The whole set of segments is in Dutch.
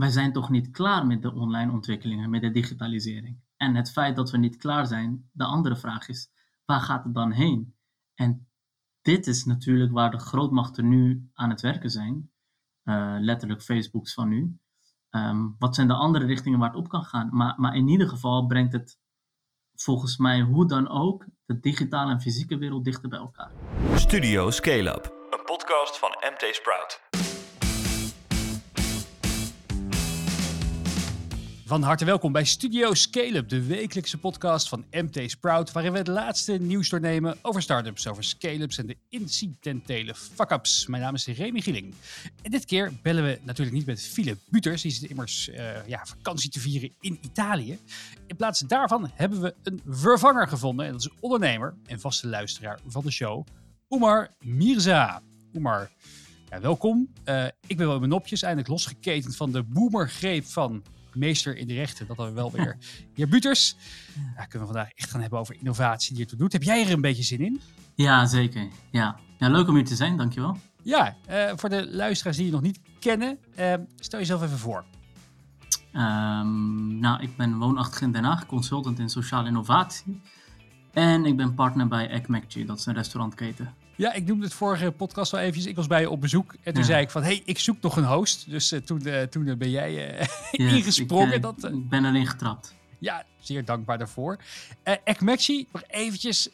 wij zijn toch niet klaar met de online ontwikkelingen, met de digitalisering. En het feit dat we niet klaar zijn, de andere vraag is, waar gaat het dan heen? En dit is natuurlijk waar de grootmachten nu aan het werken zijn. Uh, letterlijk Facebooks van nu. Ehm, wat zijn de andere richtingen waar het op kan gaan? Maar, maar in ieder geval brengt het volgens mij hoe dan ook de digitale en fysieke wereld dichter bij elkaar. Studio Scale Up, een podcast van MT Sprout. Van harte welkom bij Studio Scale-up, de wekelijkse podcast van MT Sprout, waarin we het laatste nieuws doornemen over startups, over scale-ups en de incidentele fuck-ups. Mijn naam is Remy Gieling. En dit keer bellen we natuurlijk niet met Philip Buters, die zit immers uh, ja, vakantie te vieren in Italië. In plaats daarvan hebben we een vervanger gevonden, en dat is ondernemer en vaste luisteraar van de show, Oemar Mirza. Oemar, ja, welkom. Uh, ik ben wel in mijn nopjes, eindelijk losgeketend van de boomergreep van meester in de rechten. Dat dan wel weer. Heer Buters, ja, kunnen we vandaag echt gaan hebben over innovatie die ertoe doet. Heb jij er een beetje zin in? Ja, zeker. Ja, ja leuk om hier te zijn, dankjewel. Ja, uh, voor de luisteraars die je nog niet kennen, uh, stel jezelf even voor. Um, nou, ik ben woonachtig in Den Haag, consultant in sociale innovatie. En ik ben partner bij ECMACG, dat is een restaurantketen. Ja, ik noemde het vorige podcast al eventjes. Ik was bij je op bezoek en toen zei ik van, hey, ik zoek nog een host. Dus uh, toen, uh, toen ben jij uh, yes, ingesprongen. Ik, dat, ik ben erin getrapt. Ja, zeer dankbaar daarvoor. Uh, Ekmexi, nog eventjes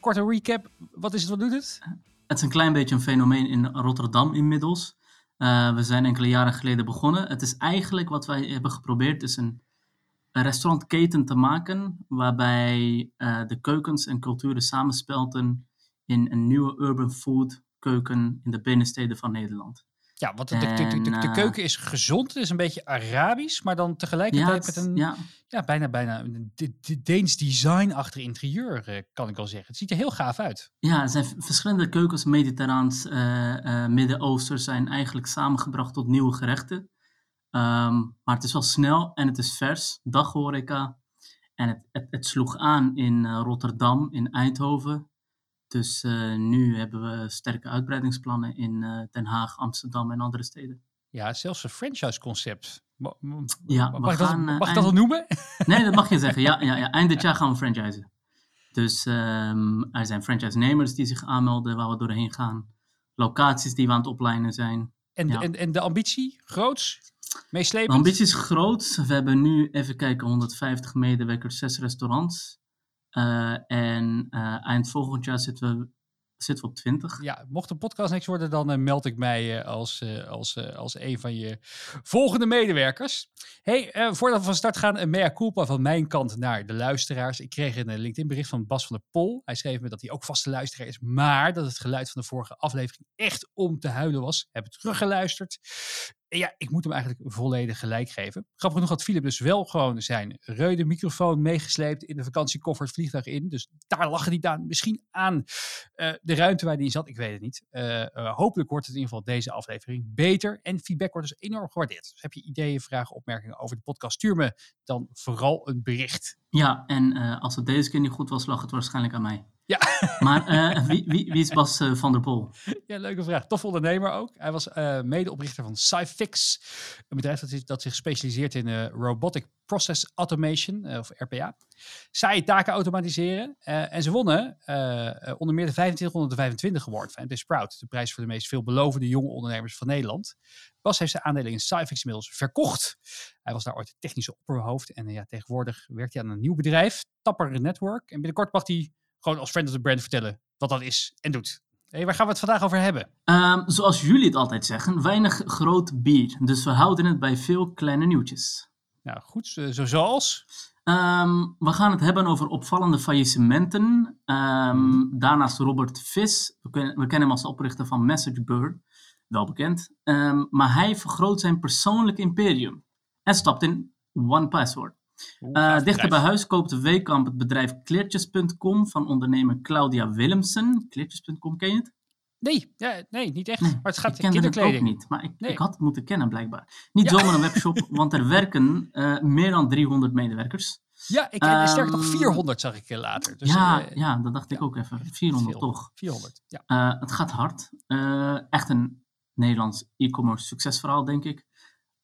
korte recap. Wat is het, wat doet het? Het is een klein beetje een fenomeen in Rotterdam inmiddels. we zijn enkele jaren geleden begonnen. Het is eigenlijk wat wij hebben geprobeerd, is een, een restaurantketen te maken, waarbij de keukens en culturen samenspelten in een nieuwe urban food keuken in de binnensteden van Nederland. Ja, want de, de, de, de, eh, keuken is gezond. Het is een beetje Arabisch, maar dan tegelijkertijd met een ja. ja bijna, bijna de, Deens design achter interieur, eh, kan ik wel zeggen. Het ziet er heel gaaf uit. Ja, er zijn verschillende keukens, mediterraans, uh, Midden-Oosten, zijn eigenlijk samengebracht tot nieuwe gerechten. Um, maar het is wel snel en het is vers, daghoreca. En het, het, het sloeg aan in Rotterdam, in Eindhoven, dus uh, nu hebben we sterke uitbreidingsplannen in uh, Den Haag, Amsterdam en andere steden. Ja, zelfs een franchise-concept. Ja, mag, ik, gaan, dat, mag eind... ik dat wel noemen? Nee, dat mag je zeggen. Ja, ja, ja. eind dit jaar gaan we franchisen. Dus um, er zijn franchise-nemers die zich aanmelden waar we doorheen gaan. Locaties die we aan het oplijnen zijn. En, ja. en, en de ambitie? Groots? Meeslepend? De ambitie is groot. We hebben nu, even kijken, 150 medewerkers, zes restaurants. Uh, en uh, eind volgend jaar zitten we, zitten op 20. Ja, mocht de podcast niks worden, dan uh, meld ik mij als, als, als een van je volgende medewerkers. Hey, voordat we van start gaan, een mea culpa van mijn kant naar de luisteraars. Ik kreeg een LinkedIn bericht van Bas van der Pol. Hij schreef me dat hij ook vaste luisteraar is, maar dat het geluid van de vorige aflevering echt om te huilen was. Heb het teruggeluisterd ja, ik moet hem eigenlijk volledig gelijk geven. Grappig genoeg had Philip dus wel gewoon zijn reude microfoon meegesleept in de vakantiekoffer het vliegtuig in. Dus daar lag hij dan misschien aan uh, de ruimte waar hij in zat. Ik weet het niet. Uh, uh, hopelijk wordt het in ieder geval deze aflevering beter. En feedback wordt dus enorm gewaardeerd. Dus heb je ideeën, vragen, opmerkingen over de podcast, stuur me dan vooral een bericht. Ja, en als het deze keer niet goed was, lag het waarschijnlijk aan mij. Ja. Maar uh, wie, wie, wie, is Bas uh, van der Pol? Ja, leuke vraag. Tof ondernemer ook. Hij was uh, medeoprichter van Cyfix, een bedrijf dat, dat zich specialiseert in Robotic Process Automation, of RPA. Saaie taken automatiseren. en ze wonnen onder meer de 2525 geworden van MT Sprout, de prijs voor de meest veelbelovende jonge ondernemers van Nederland. Bas heeft zijn aandelen in Cyfix inmiddels verkocht. Hij was daar ooit technische opperhoofd en ja, tegenwoordig werkt hij aan een nieuw bedrijf, Tapper Network. En binnenkort mag hij gewoon als friend of the brand vertellen wat dat is en doet. Hey, waar gaan we het vandaag over hebben? Um, zoals jullie het altijd zeggen, weinig groot bier. Dus we houden het bij veel kleine nieuwtjes. Nou goed, zo zoals? Um, we gaan het hebben over opvallende faillissementen. Um, daarnaast Robert Vis, we, we, kennen hem als oprichter van MessageBird, wel bekend. maar hij vergroot zijn persoonlijk imperium en stapt in OnePassword. Uh, dichter bij huis koopt Weekamp het bedrijf Kleertjes.com van ondernemer Claudia Willemsen. Kleertjes.com, ken je het? Nee, ja, nee, niet echt. maar het gaat ik kinderkleding. Het ook niet, maar ik, ik, had het moeten kennen blijkbaar. Niet zomaar een webshop, want er werken uh, meer dan 300 medewerkers. Ja, ik um, sterker nog 400 zag ik later. Dus, ja, uh, ja, dat dacht ik ook even. 400 toch? 400, ja. het gaat hard. echt een Nederlands e-commerce succesverhaal, denk ik.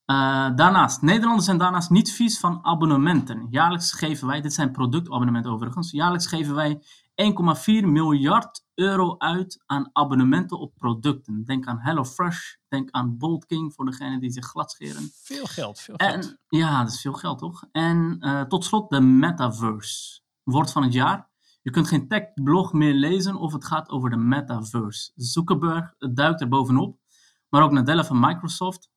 Uh, daarnaast, Nederlanders zijn daarnaast niet vies van abonnementen. Jaarlijks geven wij, dit zijn productabonnementen overigens, jaarlijks geven wij 1,4 miljard euro uit aan abonnementen op producten. Denk aan HelloFresh, denk aan Bolt King voor degenen die zich gladscheren. Veel geld, veel En, geld. ja, dat is veel geld toch? En uh, tot slot de metaverse. Woord van het jaar. Je kunt geen tech-blog meer lezen of het gaat over de metaverse. Zuckerberg duikt er bovenop, maar ook Nadella van Microsoft.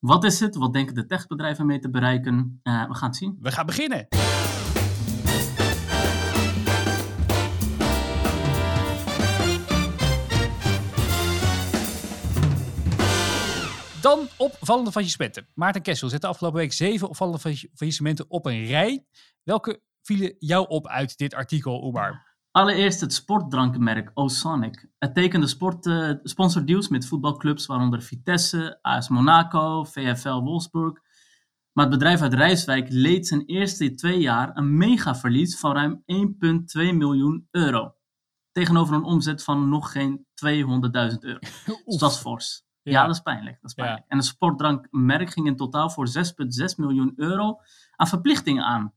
Wat is het? Wat denken de techbedrijven mee te bereiken? Uh, we gaan het zien. We gaan beginnen. Dan opvallende faillissementen. Maarten Kessel zette afgelopen week zeven opvallende faillissementen op een rij. Welke vielen jou op uit dit artikel, Umar? Allereerst het sportdrankenmerk Osonic. Het tekende sport, uh, sponsordeals met voetbalclubs, waaronder Vitesse, AS Monaco, VfL Wolfsburg. Maar het bedrijf uit Rijswijk leed zijn eerste twee jaar een megaverlies van ruim 1,2 miljoen euro. Tegenover een omzet van nog geen 200.000 euro. Dus dat is fors. Ja. ja, dat is pijnlijk. Dat is pijnlijk. Ja. En het sportdrankmerk ging in totaal voor 6,6 miljoen euro aan verplichtingen aan.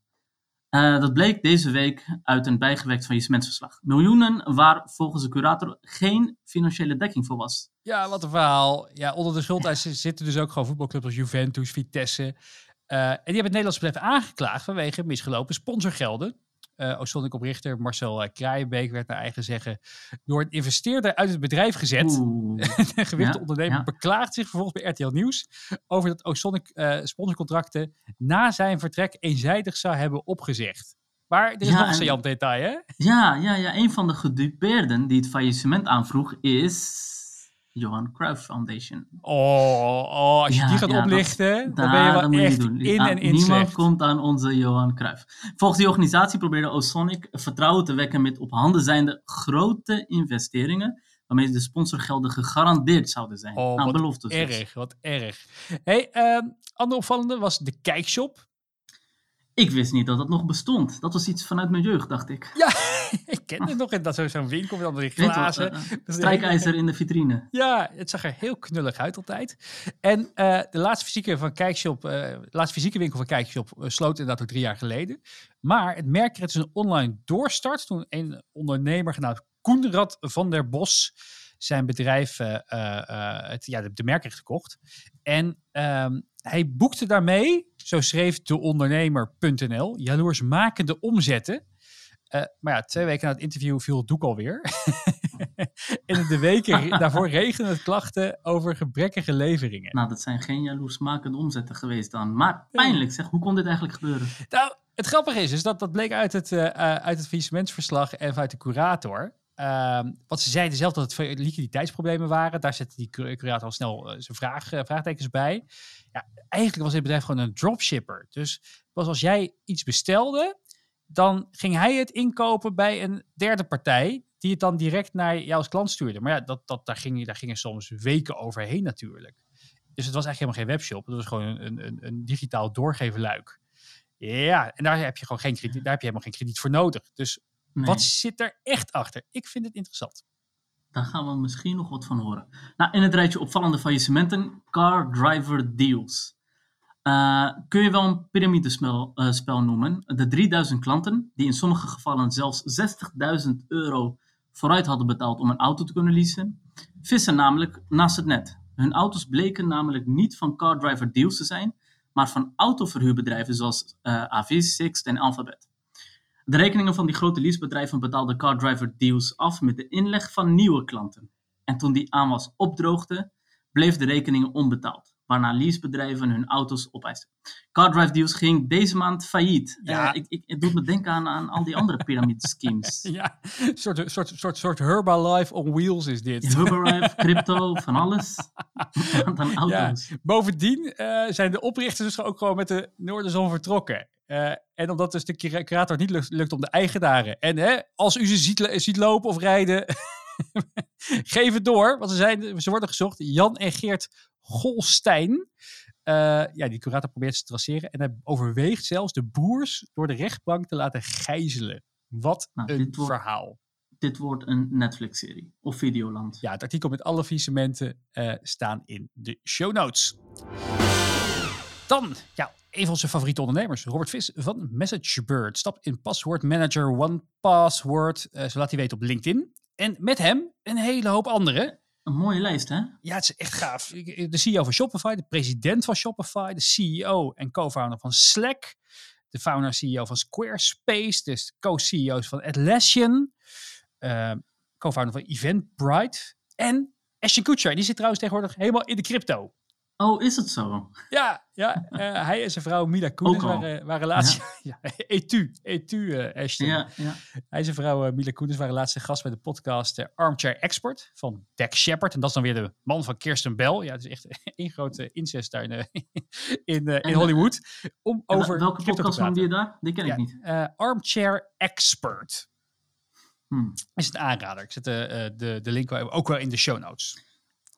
Uh, dat bleek deze week uit een bijgewerkt faillissementsverslag. Miljoenen waar volgens de curator geen financiële dekking voor was. Ja, wat een verhaal. Ja, onder de schuldeisen zitten dus ook gewoon voetbalclubs als Juventus, Vitesse. Uh, en die hebben het Nederlandse bedrijf aangeklaagd vanwege misgelopen sponsorgelden. Uh, Oostonic-oprichter Marcel uh, Kraaienbeek werd naar eigen zeggen door een investeerder uit het bedrijf gezet. de gewichte ja, ondernemer ja. beklaagt zich vervolgens bij RTL Nieuws over dat Oostonic uh, sponsorcontracten na zijn vertrek eenzijdig zou hebben opgezegd. Maar er is Ja, nog een en- saillant detail, hè? Ja, ja, ja. Een van de gedupeerden die het faillissement aanvroeg is Johan Cruijff Foundation. Oh, oh als je Ja, die gaat ja, dat- oplichten, dan ben je wel je echt doen. in en in Niemand slecht. komt aan onze Johan Cruijff. Volgens die organisatie probeerde Osonic vertrouwen te wekken met op handen zijnde grote investeringen, waarmee de sponsorgelden gegarandeerd zouden zijn. Oh, nou, wat beloftes dus. Erg, wat erg. Hey, ehm andere opvallende was de kijkshop. Ik wist niet dat dat nog bestond. Dat was iets vanuit mijn jeugd, dacht ik. Ja, ik ken het nog. Dat zo- zo'n winkel met al die wat, glazen. eh, is strijkijzer in de vitrine. Ja, het zag er heel knullig uit altijd. En eh, de laatste fysieke, van Kijkshop, de laatste fysieke winkel van Kijkshop sloot inderdaad ook drie jaar geleden. Maar het merk kreeg dus een online doorstart toen een ondernemer genaamd Koenrad van der Bos zijn bedrijf, het, ja, de, de merk heeft gekocht. En ehm, hij boekte daarmee, zo schreef de ondernemer.nl, jaloersmakende omzetten. Eh, maar ja, twee weken na het interview viel het doek alweer. en de weken daarvoor regenen het klachten over gebrekkige leveringen. Nou, dat zijn geen jaloersmakende omzetten geweest dan. Maar pijnlijk zeg, hoe kon dit eigenlijk gebeuren? Nou, het grappige is, is dat dat bleek uit het, eh, uit het faillissementsverslag en vanuit de curator. Ehm want ze zeiden zelf dat het liquiditeitsproblemen waren. Daar zette die cu- curator al snel eh, zijn eh, vraagtekens bij. Ja, eigenlijk was dit bedrijf gewoon een dropshipper. Dus pas als jij iets bestelde, dan ging hij het inkopen bij een derde partij. Die het dan direct naar jou als klant stuurde. Maar ja, dat, dat, daar, ging, daar gingen soms weken overheen natuurlijk. Dus het was eigenlijk helemaal geen webshop. Het was gewoon een, een, een, digitaal. Ja, en daar heb je gewoon geen daar heb je helemaal geen krediet voor nodig. Dus Nee, wat zit er echt achter? Ik vind het interessant. Daar gaan we misschien nog wat van horen. Nou, in het rijtje opvallende faillissementen, car driver deals. Eh, kun je wel een piramidespel eh, spel noemen. De 3000 klanten, die in sommige gevallen zelfs 60.000 euro vooruit hadden betaald om een auto te kunnen leasen, vissen namelijk naast het net. Hun auto's bleken namelijk niet van car driver deals te zijn, maar van autoverhuurbedrijven zoals eh AV, Sixt en Alphabet. De rekeningen van die grote leasebedrijven betaalden car driver deals af met de inleg van nieuwe klanten. En toen die aanwas opdroogde, bleef de rekeningen onbetaald, waarna leasebedrijven hun auto's opeisten. Car drive deals ging deze maand failliet. Ja. Ik, ik, het doet me denken aan, aan al die andere pyramide-schemes. Ja, een soort, soort, soort, soort Herbalife on wheels is dit. Herbalife, crypto, van alles. aan auto's. Bovendien eh, zijn de oprichters dus ook gewoon met de Noorderzon vertrokken. Eh, en omdat dus de cura- curator niet lukt, lukt om de eigenaren. En hè, als u ze ziet, ziet lopen of rijden, geef het door. Want ze, zijn, ze worden gezocht. Jan en Geert Golstein. Eh, ja, die curator probeert ze te traceren. En hij overweegt zelfs de broers door de rechtbank te laten gijzelen. Wat Nou, een dit wordt- verhaal. Dit wordt een Netflix-serie of Videoland. Ja, het artikel met alle faillissementen eh staan in de show notes. Dan, ja, een van onze favoriete ondernemers, Robert Vis van MessageBird, stapt in Password Manager One Password. Uh, zo laat hij weten op LinkedIn. En met hem een hele hoop anderen. Een mooie lijst, hè? Ja, het is echt gaaf. De CEO van Shopify, de president van Shopify, de CEO en co-founder van Slack, de founder CEO van Squarespace, dus co-CEO's van Atlassian, uh, co-founder van Eventbrite en Ashton Kutcher. Die zit trouwens tegenwoordig helemaal in de crypto. Oh, is het zo? Ja, ja uh, hij en zijn vrouw Mila Kunis waren, waren laatst... Ja. ja, etu, etu uh, Ashton. Ja, ja. Hij en zijn vrouw uh, Mila Kunis waren laatste gast bij de podcast Armchair Expert van Dak Shepard. En dat is dan weer de man van Kirsten Bell. Ja, het is echt één grote incest daar in, in, in Hollywood. Om over welke podcast van die daar? Die ken ik niet. Armchair Expert. Hmm. Is het aanrader. Ik zet de, de, de link ook wel in de show notes.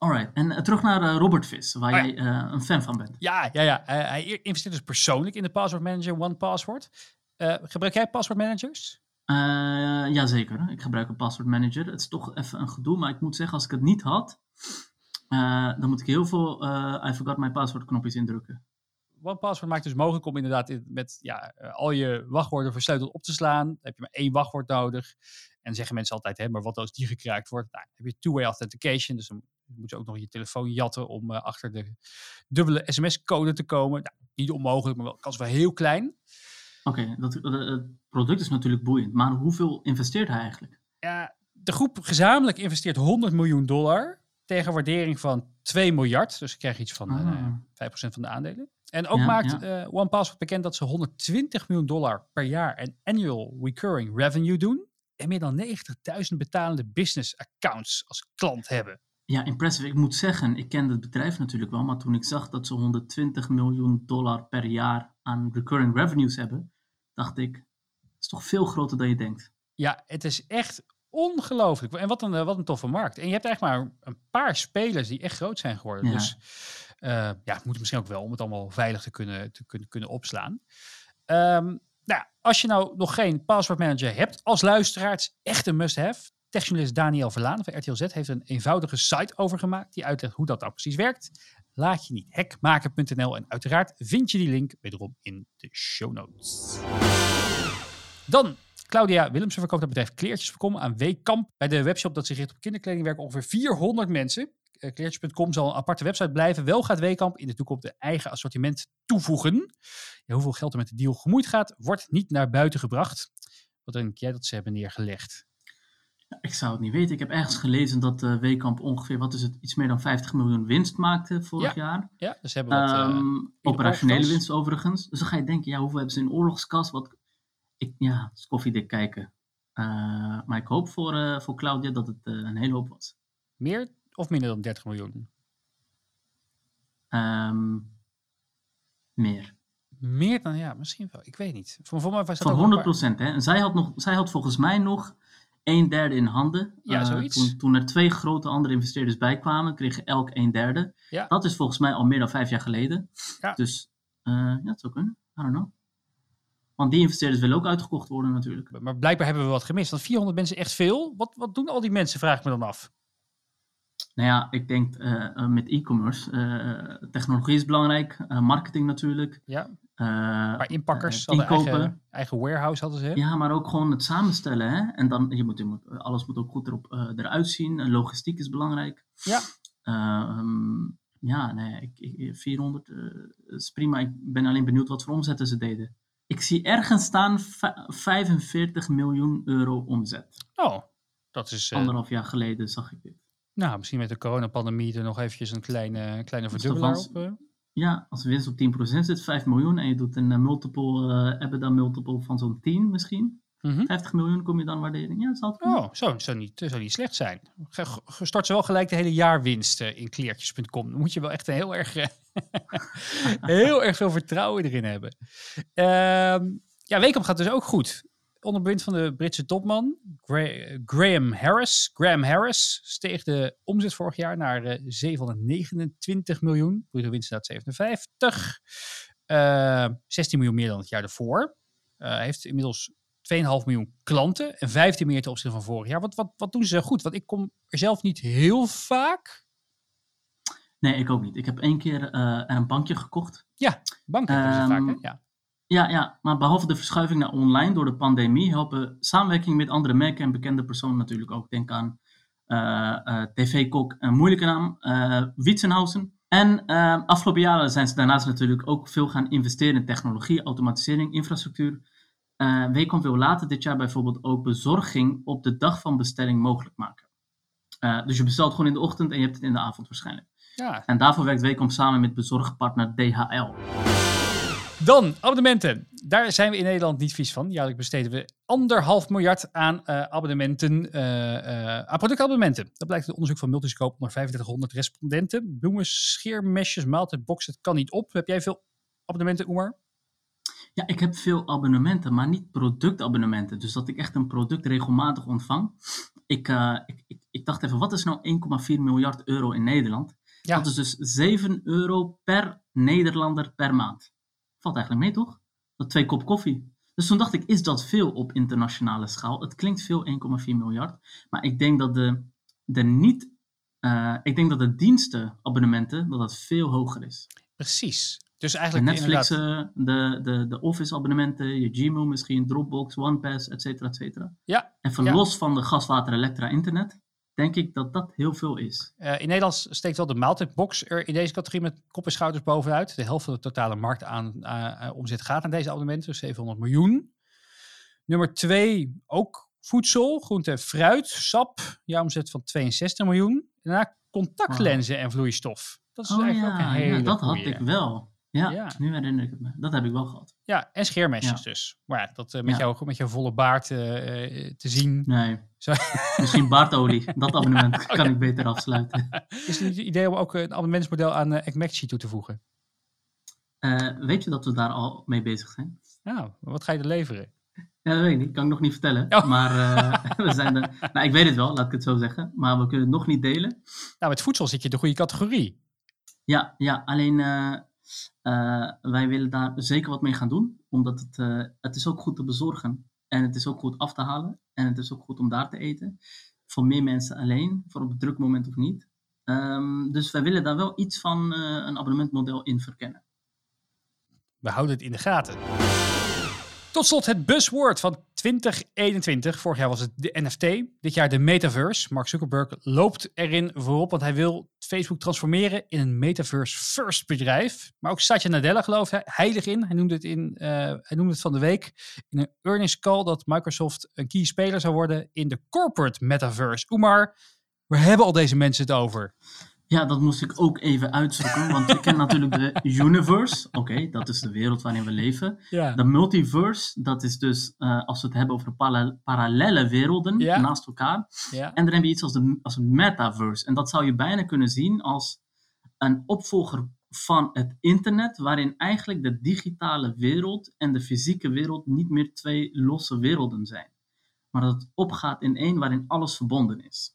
Alright, en uh, terug naar uh, Robert Vis, waar oh, ja. jij uh, een fan van bent. Ja, ja, ja. hij investeert dus persoonlijk in de Password Manager One Password. gebruik jij Password Managers? Jazeker, ik gebruik een Password Manager. Het is toch even een gedoe, maar ik moet zeggen, als ik het niet had, dan moet ik heel veel I forgot my password knopjes indrukken. One Password maakt dus mogelijk om inderdaad met ja, al je wachtwoorden versleuteld op te slaan. Dan heb je maar één wachtwoord nodig. En zeggen mensen altijd, hè, maar wat als die gekraakt wordt? Nou, dan heb je two-way authentication, dus dan moet je ook nog je telefoon jatten om uh, achter de dubbele sms-code te komen. Nou, niet onmogelijk, maar wel kans wel heel klein. Oké, okay, het product is natuurlijk boeiend, maar hoeveel investeert hij eigenlijk? Ja, de groep gezamenlijk investeert 100 miljoen dollar tegen waardering van 2 miljard. Dus je krijgt iets van uh, Ah. 5% van de aandelen. En ook Ja, maakt ja. eh, OnePassword bekend dat ze 120 miljoen dollar per jaar aan annual recurring revenue doen. En meer dan 90.000 betalende business accounts als klant hebben. Ja, impressive. Ik moet zeggen, ik ken het bedrijf natuurlijk wel, maar toen ik zag dat ze 120 miljoen dollar per jaar aan recurring revenues hebben, dacht ik, dat is toch veel groter dan je denkt. Ja, het is echt ongelooflijk. En wat een, eh, wat een toffe markt. En je hebt echt maar een paar spelers die echt groot zijn geworden. Ja. Dus eh, ja, het moet misschien ook wel om het allemaal veilig te kunnen, te kunnen, kunnen opslaan. Ehm, nou, als je nou nog geen password manager hebt als luisteraar, het is echt een must-have. Techjournalist Daniel Verlaan van RTL Z heeft een eenvoudige site over gemaakt die uitlegt hoe dat nou precies werkt. Laat je niet hackmaken.nl en uiteraard vind je die link wederom in de show notes. Dan, Claudia Willemsen verkoopt het bedrijf Kleertjes.com aan Weekamp. Bij de webshop dat zich richt op kinderkleding werken ongeveer 400 mensen. Eh, Kleertjes.com zal een aparte website blijven. Wel gaat Weekamp in de toekomst de eigen assortiment toevoegen. Hoeveel geld er met de deal gemoeid gaat, wordt niet naar buiten gebracht. Wat denk jij dat ze hebben neergelegd? Ik zou het niet weten. Ik heb ergens gelezen dat uh, Weekamp ongeveer, wat is het, iets meer dan 50 miljoen winst maakte vorig jaar. Ja, dus ze hebben wat... in operationele winst overigens. Dus dan ga je denken, ja, hoeveel hebben ze in oorlogskas? Wat, ik, ja, het is koffiedik kijken. Eh, maar ik hoop voor, voor Claudia dat het een hele hoop was. meer of minder dan 30 miljoen? Ehm, meer. Meer dan, ja, misschien wel. Ik weet niet. Voor, voor mij was dat Van ook 100 een paar- procent, hè. En zij had, nog, zij had volgens mij nog een derde in handen. Ja, Eh, zoiets. Toen, toen er twee grote andere investeerders bij kwamen, kregen elk een derde. Ja. Dat is volgens mij al meer dan vijf jaar geleden. Ja. Dus eh, ja, het zou kunnen. I don't know. Want die investeerders willen ook uitgekocht worden natuurlijk. Maar blijkbaar hebben we wat gemist. Want 400 mensen echt veel. Wat, wat doen al die mensen, vraag ik me dan af. Nou ja, ik denk eh, met e-commerce. technologie is belangrijk. marketing natuurlijk. Ja, maar inpakkers eh, hadden eigen, eigen warehouse hadden ze. Ja, maar ook gewoon het samenstellen. Hè? En dan, je moet, je moet, alles moet ook goed erop, eh, eruit zien. Eh, Logistiek is belangrijk. Ja. Ehm, ja, nee, ik, ik, 400 eh, is prima. Ik ben alleen benieuwd wat voor omzetten ze deden. Ik zie ergens staan va- 45 miljoen euro omzet. Oh, dat is... eh, Anderhalf jaar geleden zag ik dit. nou, misschien met de coronapandemie er nog eventjes een kleine, kleine verdubbelaar op. eh. Ja, als de winst op 10% zit, 5 miljoen. En je doet een eh, multiple, eh EBITDA multiple van zo'n 10 misschien. Mhm. 50 miljoen kom je dan waardering. Ja, dat zal. Oh, zo, zou niet, zou niet slecht zijn. Ge- ge- Stort ze wel gelijk de hele jaarwinst eh, in kleertjes.com. Dan moet je wel echt een heel erg, eh, heel erg veel vertrouwen erin hebben. Ehm ja, Weekamp gaat dus ook goed. Onder bewind van de Britse topman Gra- Graham Harris. Graham Harris steeg de omzet vorig jaar naar eh, 729 miljoen. Bruto winst staat 57. Eh, 16 miljoen meer dan het jaar daarvoor. Eh, Hij heeft inmiddels 2,5 miljoen klanten en 15 meer ten opzichte van vorig jaar. Wat, wat, wat doen ze goed? Want ik kom er zelf niet heel vaak. Nee, ik ook niet. Ik heb één keer eh, er een bankje gekocht. Banken hebben ze vaak, hè? Ehm, Ja. Ja, ja, maar behalve de verschuiving naar online door de pandemie helpen samenwerking met andere merken en bekende personen natuurlijk ook. Denk aan eh, eh, TV-kok, een moeilijke naam, eh Witsenhausen. En afgelopen jaren zijn ze daarnaast natuurlijk ook veel gaan investeren in technologie, automatisering, infrastructuur. Wacom wil later dit jaar bijvoorbeeld ook bezorging op de dag van bestelling mogelijk maken. Dus je bestelt gewoon in de ochtend en je hebt het in de avond waarschijnlijk. ja. En daarvoor werkt Wacom samen met bezorgpartner DHL. Dan, abonnementen. Daar zijn we in Nederland niet vies van. Jaarlijks besteden we anderhalf miljard aan eh, abonnementen, eh, aan productabonnementen. Dat blijkt uit onderzoek van Multiscope onder 3500 respondenten. Bloemen, scheermesjes, maaltijdboxen, het kan niet op. Heb jij veel abonnementen, Oemar? Ja, ik heb veel abonnementen, maar niet productabonnementen. Dus dat ik echt een product regelmatig ontvang. Ik, ik, ik, ik dacht even, wat is nou 1,4 miljard euro in Nederland? Ja. Dat is dus 7 euro per Nederlander per maand. Valt eigenlijk mee, toch? Dat twee kop koffie. Dus toen dacht ik, is dat veel op internationale schaal? Het klinkt veel, 1,4 miljard. Maar ik denk dat de, de niet... eh, ik denk dat de dienstenabonnementen, dat dat veel hoger is. Precies. Dus De eigenlijk Netflix, inderdaad- eh, de, de, de Office abonnementen, je Gmail misschien, Dropbox, OnePass, et cetera, et cetera. Ja, Even ja. los van de gaswater, elektra, internet, denk ik dat dat heel veel is. Eh, in Nederland steekt wel de maaltijdbox er in deze categorie met kop en schouders bovenuit. De helft van de totale markt aan eh, eh, omzet gaat naar deze abonnementen, dus 700 miljoen. Nummer twee, ook voedsel, groente en fruit, sap. Ja, omzet van 62 miljoen. Daarna contactlenzen en vloeistof. Dat is Oh eigenlijk ook een hele ja, dat had ik wel. Ja, Ja. nu herinner ik het me. Dat heb ik wel gehad. Ja, en scheermesjes Ja. dus. Maar ja, dat eh, met, Ja. jou, met jouw volle baard eh, eh, te zien. Nee, Zo. misschien baardolie. Dat abonnement kan ik beter afsluiten. Is het niet het idee om ook een abonnementsmodel aan uh, toe te voegen? Weet je dat we daar al mee bezig zijn? Nou, wat ga je er leveren? Ja, dat weet ik niet. Kan ik nog niet vertellen. Oh. Maar we zijn er... Nou, ik weet het wel, laat ik het zo zeggen. Maar we kunnen het nog niet delen. Nou, met voedsel zit je in de goede categorie. Ja, ja alleen wij willen daar zeker wat mee gaan doen. Omdat het, eh, het is ook goed te bezorgen. En het is ook goed af te halen. En het is ook goed om daar te eten. Voor meer mensen alleen. Voor op een druk moment of niet. Ehm, dus wij willen daar wel iets van eh, een abonnementmodel in verkennen. We houden het in de gaten. Tot slot het buzzword van 2021. Vorig jaar was het de NFT. Dit jaar de metaverse. Mark Zuckerberg loopt erin voorop, want hij wil Facebook transformeren in een metaverse-first bedrijf. Maar ook Satya Nadella gelooft heilig in. Hij noemde, het in eh, hij noemde het van de week in een earnings call dat Microsoft een key speler zou worden in de corporate metaverse. Oemar, waar hebben al deze mensen het over? Ja, dat moest ik ook even uitzoeken. Want je kent natuurlijk de universe. Oké, dat is de wereld waarin we leven. Ja, De multiverse, dat is dus eh, als we het hebben over para- parallele werelden Ja. naast elkaar. ja. En dan heb je iets als, de, als een metaverse. En dat zou je bijna kunnen zien als een opvolger van het internet, waarin eigenlijk de digitale wereld en de fysieke wereld niet meer twee losse werelden zijn. Maar dat het opgaat in één waarin alles verbonden is.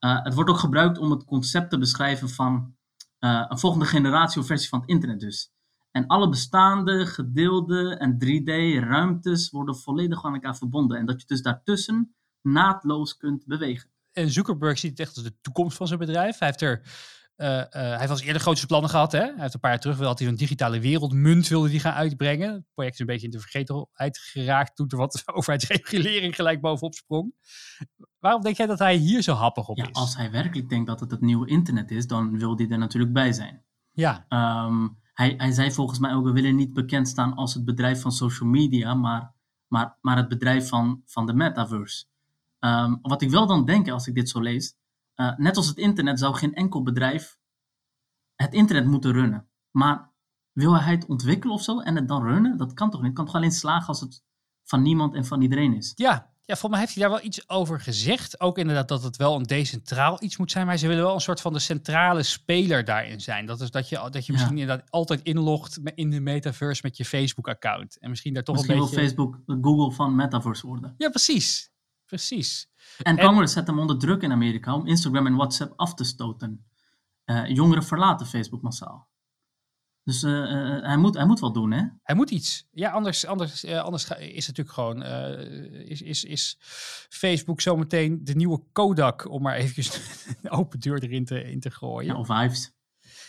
Uh, het wordt ook gebruikt om het concept te beschrijven van uh, een volgende generatie of versie van het internet dus. En alle bestaande, gedeelde en 3D-ruimtes worden volledig aan elkaar verbonden. En dat je dus daartussen naadloos kunt bewegen. En Zuckerberg ziet het echt als de toekomst van zijn bedrijf. Hij heeft er uh, uh, hij heeft al eerder grote plannen gehad. Hè? Hij heeft een paar jaar terug had hij een digitale wereldmunt wilde die gaan uitbrengen. Het project is een beetje in de vergetelheid geraakt toen er wat overheidsregulering gelijk bovenop sprong. Waarom denk jij dat hij hier zo happig op ja, is? Als hij werkelijk denkt dat het het nieuwe internet is, dan wil hij er natuurlijk bij zijn. Ja. Um, hij, hij zei volgens mij ook, we willen niet bekend staan als het bedrijf van social media, maar, maar, maar het bedrijf van, van de metaverse. Um, wat ik wel dan denk als ik dit zo lees, uh, net als het internet zou geen enkel bedrijf het internet moeten runnen. Maar wil hij het ontwikkelen of zo en het dan runnen? Dat kan toch niet? Het kan toch alleen slagen als het van niemand en van iedereen is? Ja, ja, volgens mij heeft hij daar wel iets over gezegd. Ook inderdaad dat het wel een decentraal iets moet zijn. Maar ze willen wel een soort van de centrale speler daarin zijn. Dat is dat je, dat je misschien ja. inderdaad altijd inlogt in de metaverse met je Facebook-account. En misschien daar toch misschien een beetje... wil Facebook de Google van metaverse worden. Ja, precies. Precies. En Congress zet hem onder druk in Amerika om Instagram en WhatsApp af te stoten. Uh, jongeren verlaten Facebook massaal. Dus uh, uh, hij, moet, hij moet wat doen, hè? Hij moet iets. Ja, anders, anders, anders is het natuurlijk gewoon... is, is, is Facebook zometeen de nieuwe Kodak... om maar eventjes een open deur erin te, in te gooien. Ja, of Hives.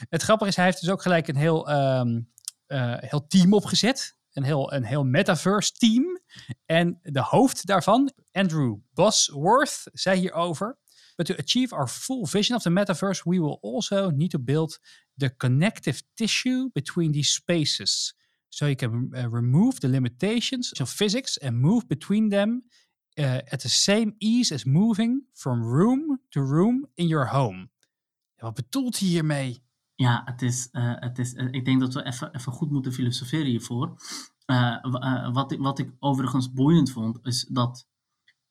Het grappige is, hij heeft dus ook gelijk een heel, um, uh, heel team opgezet. Een heel, een heel metaverse team. En de hoofd daarvan, Andrew Bosworth, zei hierover. But to achieve our full vision of the metaverse, we will also need to build the connective tissue between these spaces. So you can uh, remove the limitations of physics and move between them uh, at the same ease as moving from room to room in your home. wat bedoelt hij hiermee? Ja, het is, uh, het is, uh, ik denk dat we even, even goed moeten filosoferen hiervoor. Uh, wat, ik, wat ik overigens boeiend vond, is dat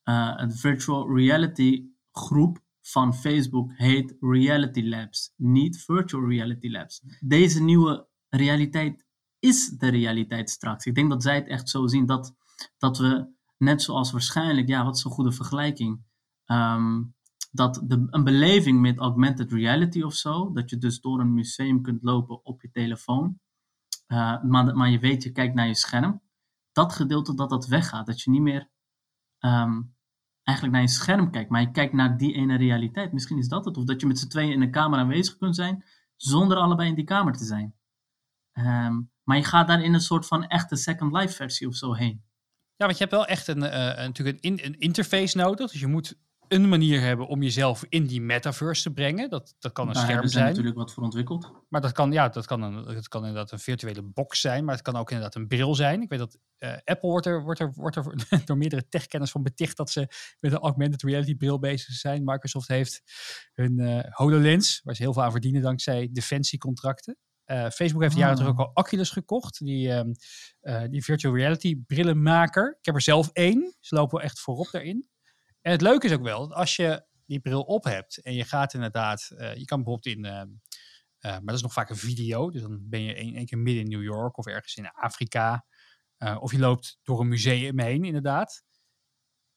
het virtual reality groep van Facebook heet Reality Labs, niet Virtual Reality Labs. Deze nieuwe realiteit is de realiteit straks. Ik denk dat zij het echt zo zien dat, dat we, net zoals waarschijnlijk, ja, wat is een goede vergelijking, um, dat de, een beleving met augmented reality of zo, dat je dus door een museum kunt lopen op je telefoon, uh, maar, maar je weet, je kijkt naar je scherm, dat gedeelte dat dat weggaat, dat je niet meer um, eigenlijk naar je scherm kijkt, maar je kijkt naar die ene realiteit. Misschien is dat het, of dat je met z'n tweeën in een kamer aanwezig kunt zijn, zonder allebei in die kamer te zijn. Um, maar je gaat daar in een soort van echte Second Life versie of zo heen. Ja, want je hebt wel echt een, uh, natuurlijk een, in, een interface nodig. Dus je moet een manier hebben om jezelf in die metaverse te brengen. Dat, dat kan een Daar scherm zijn. zijn. natuurlijk wat voor ontwikkeld. Maar dat kan, ja, dat kan, een, dat kan inderdaad een virtuele box zijn. Maar het kan ook inderdaad een bril zijn. Ik weet dat uh, Apple wordt er, wordt, er, wordt er door meerdere techkenners van beticht dat ze met een augmented reality bril bezig zijn. Microsoft heeft hun uh, HoloLens, waar ze heel veel aan verdienen dankzij defensiecontracten. Uh, Facebook heeft jaren Oh. terug ook al Oculus gekocht, die, uh, die virtual reality brillenmaker. Ik heb er zelf één. Ze lopen wel echt voorop daarin. En het leuke is ook wel, dat als je die bril op hebt en je gaat inderdaad, uh, je kan bijvoorbeeld in, maar dat is nog vaak een video, dus dan ben je één, keer midden in New York of ergens in Afrika. of je loopt door een museum heen, inderdaad.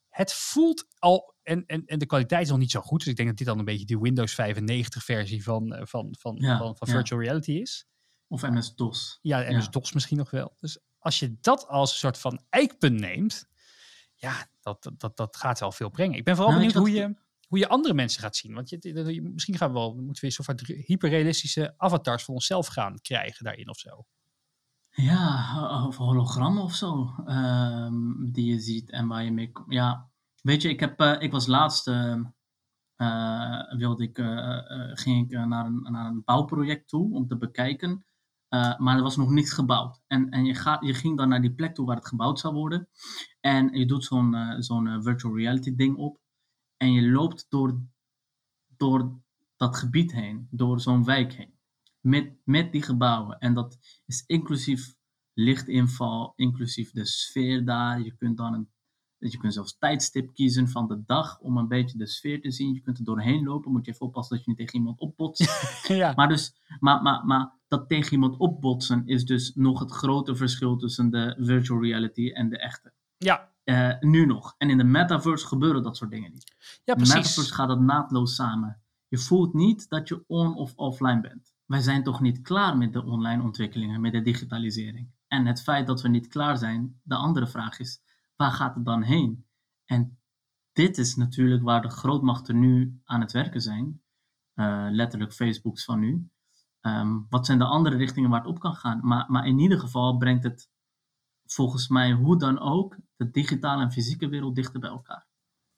Het voelt al, en, en, en de kwaliteit is nog niet zo goed. Dus ik denk dat dit dan een beetje de Windows 95 versie van, van, van, Ja, van, van ja. virtual reality is. Of MS-DOS. Ja, en dus DOS misschien nog wel. Dus als je dat als een soort van eikpunt neemt, ja, dat, dat, dat, gaat wel veel brengen. Ik ben vooral Nou, benieuwd hoe je, hoe je andere mensen gaat zien. Want je, je- misschien gaan we wel, moeten we soort van hyperrealistische avatars van onszelf gaan krijgen daarin of zo. Ja, of hologrammen of zo. ehm, die je ziet en waar je mee komt. Ja, weet je, ik, heb, eh, ik was laatst. ehm, eh, wilde ik, eh, ging ik naar, een, naar een bouwproject toe om te bekijken. Eh, maar er was nog niks gebouwd. En, en je, je ging dan naar die plek toe waar het gebouwd zou worden. En je doet zo'n eh, eh, virtual reality ding op. En je loopt door, door dat gebied heen, door zo'n wijk heen. Met, met die gebouwen. En dat is inclusief lichtinval, inclusief de sfeer daar. Je kunt dan een, je kunt zelfs tijdstip kiezen van de dag om een beetje de sfeer te zien. Je kunt er doorheen lopen. Moet je even oppassen dat je niet tegen iemand opbotst. ja. Maar, dus, maar, maar, maar dat tegen iemand opbotsen is dus nog het grote verschil tussen de virtual reality en de echte. ja, Eh, nu nog. En in de metaverse gebeuren dat soort dingen niet. ja, In de precies. metaverse gaat het naadloos samen. Je voelt niet dat je on of offline bent. Wij zijn toch niet klaar met de online ontwikkelingen, met de digitalisering. En het feit dat we niet klaar zijn, de andere vraag is, waar gaat het dan heen? En dit is natuurlijk waar de grootmachten nu aan het werken zijn. Eh, letterlijk Facebooks van nu. Ehm, wat zijn de andere richtingen waar het op kan gaan? Maar, maar in ieder geval brengt het volgens mij hoe dan ook de digitale en fysieke wereld dichter bij elkaar.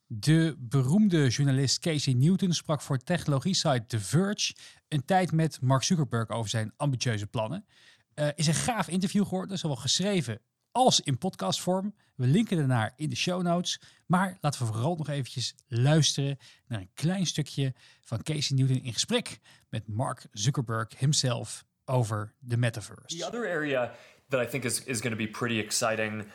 De beroemde journalist Casey Newton sprak voor technologie-site The Verge een tijd met Mark Zuckerberg over zijn ambitieuze plannen. Eh, is een gaaf interview geworden, zowel geschreven als in podcastvorm. We linken ernaar in de show notes. Maar laten we vooral nog eventjes luisteren naar een klein stukje van Casey Newton in gesprek met Mark Zuckerberg himself over de metaverse. The other area that I think is, is going to be pretty exciting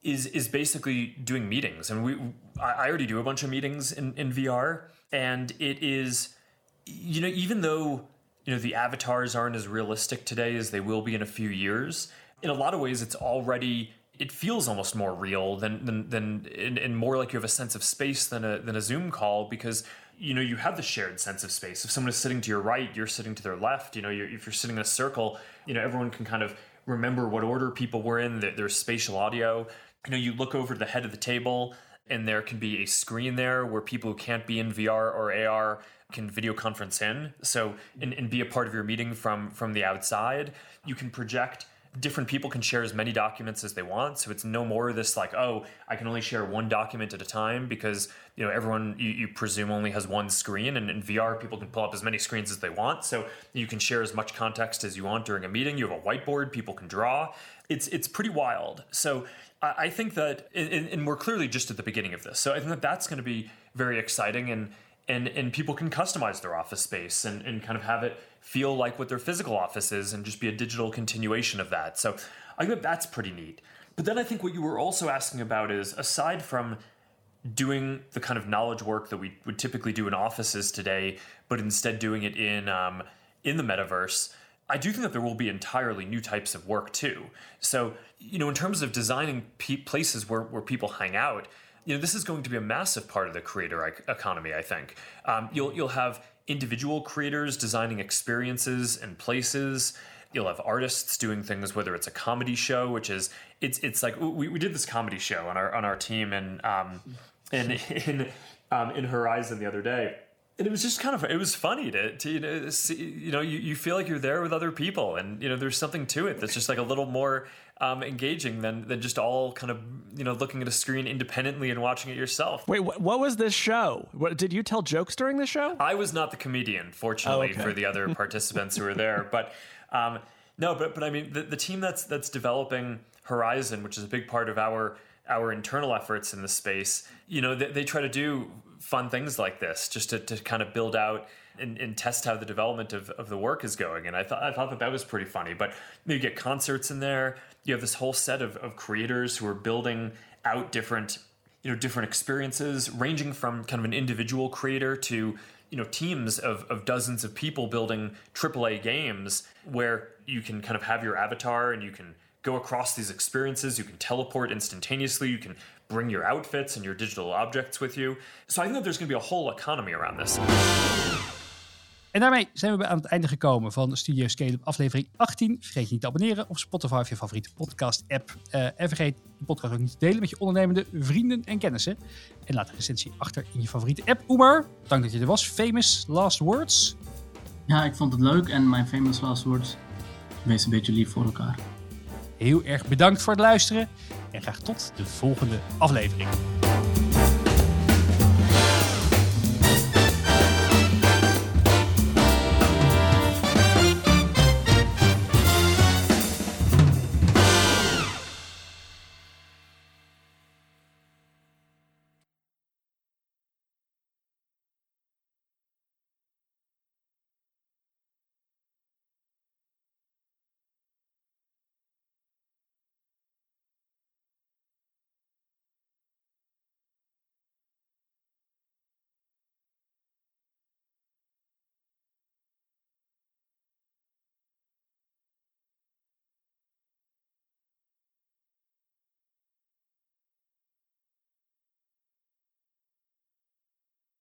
is is basically doing meetings. And we I already do a bunch of meetings in, in VR. And it is you know, even though you know the avatars aren't as realistic today as they will be in a few years, in a lot of ways it's already it feels almost more real than than, than and, and more like you have a sense of space than a than a Zoom call because you know you have the shared sense of space. If someone is sitting to your right, you're sitting to their left. You know, you're, if you're sitting in a circle, you know everyone can kind of remember what order people were in. There- There's spatial audio. You know, you look over to the head of the table and there can be a screen there where people who can't be in VR or AR can video conference in so and, and be a part of your meeting from from the outside you can project different people can share as many documents as they want. So it's no more this like oh i can only share one document at a time because you know everyone you, you presume only has one screen and in vr people can pull up as many screens as they want. So you can share as much context as you want during a meeting. You have a whiteboard people can draw. It's it's pretty wild. So i, I think that and, and we're clearly just at the beginning of this. So i think that that's going to be very exciting. And and and people can customize their office space and, and kind of have it feel like what their physical office is and just be a digital continuation of that. So I think that's pretty neat. But then I think what you were also asking about is aside from doing the kind of knowledge work that we would typically do in offices today, but instead doing it in um, in the metaverse, I do think that there will be entirely new types of work too. So you know, in terms of designing places where where people hang out, you know, this is going to be a massive part of the creator economy. I think um, you'll you'll have individual creators designing experiences and places. You'll have artists doing things, whether it's a comedy show, which is it's it's like we, we did this comedy show on our on our team and um, in in um, in Horizon the other day and it was just kind of it was funny to, to you know see, you know you, you feel like you're there with other people and you know there's something to it that's just like a little more um, engaging than than just all kind of you know looking at a screen independently and watching it yourself. Wait, wh- what was this show? What did you tell jokes during the show? I was not the comedian, fortunately oh, okay. for the other participants who were there, but um, no, but but I mean the, the team that's that's developing Horizon, which is a big part of our our internal efforts in the space, you know, they, they try to do fun things like this just to, to kind of build out and, and, test how the development of, of the work is going. And I thought I thought that that was pretty funny. But you get concerts in there. You have this whole set of, of creators who are building out different you know different experiences, ranging from kind of an individual creator to you know teams of, of dozens of people building AAA games where you can kind of have your avatar and you can go across these experiences. You can teleport instantaneously. You can bring your outfits and your digital objects with you. So I think that there's going to be a whole economy around this. En daarmee zijn we aan het einde gekomen van Studio Scale aflevering 18. Vergeet je niet te abonneren op Spotify of je favoriete podcast-app. Uh, en vergeet de podcast ook niet te delen met je ondernemende vrienden en kennissen. En laat een recensie achter in je favoriete app. Oemar, dank dat je er was. Famous last words? Ja, ik vond het leuk en mijn famous last words. Wees een beetje lief voor elkaar. Heel erg bedankt voor het luisteren en graag tot de volgende aflevering.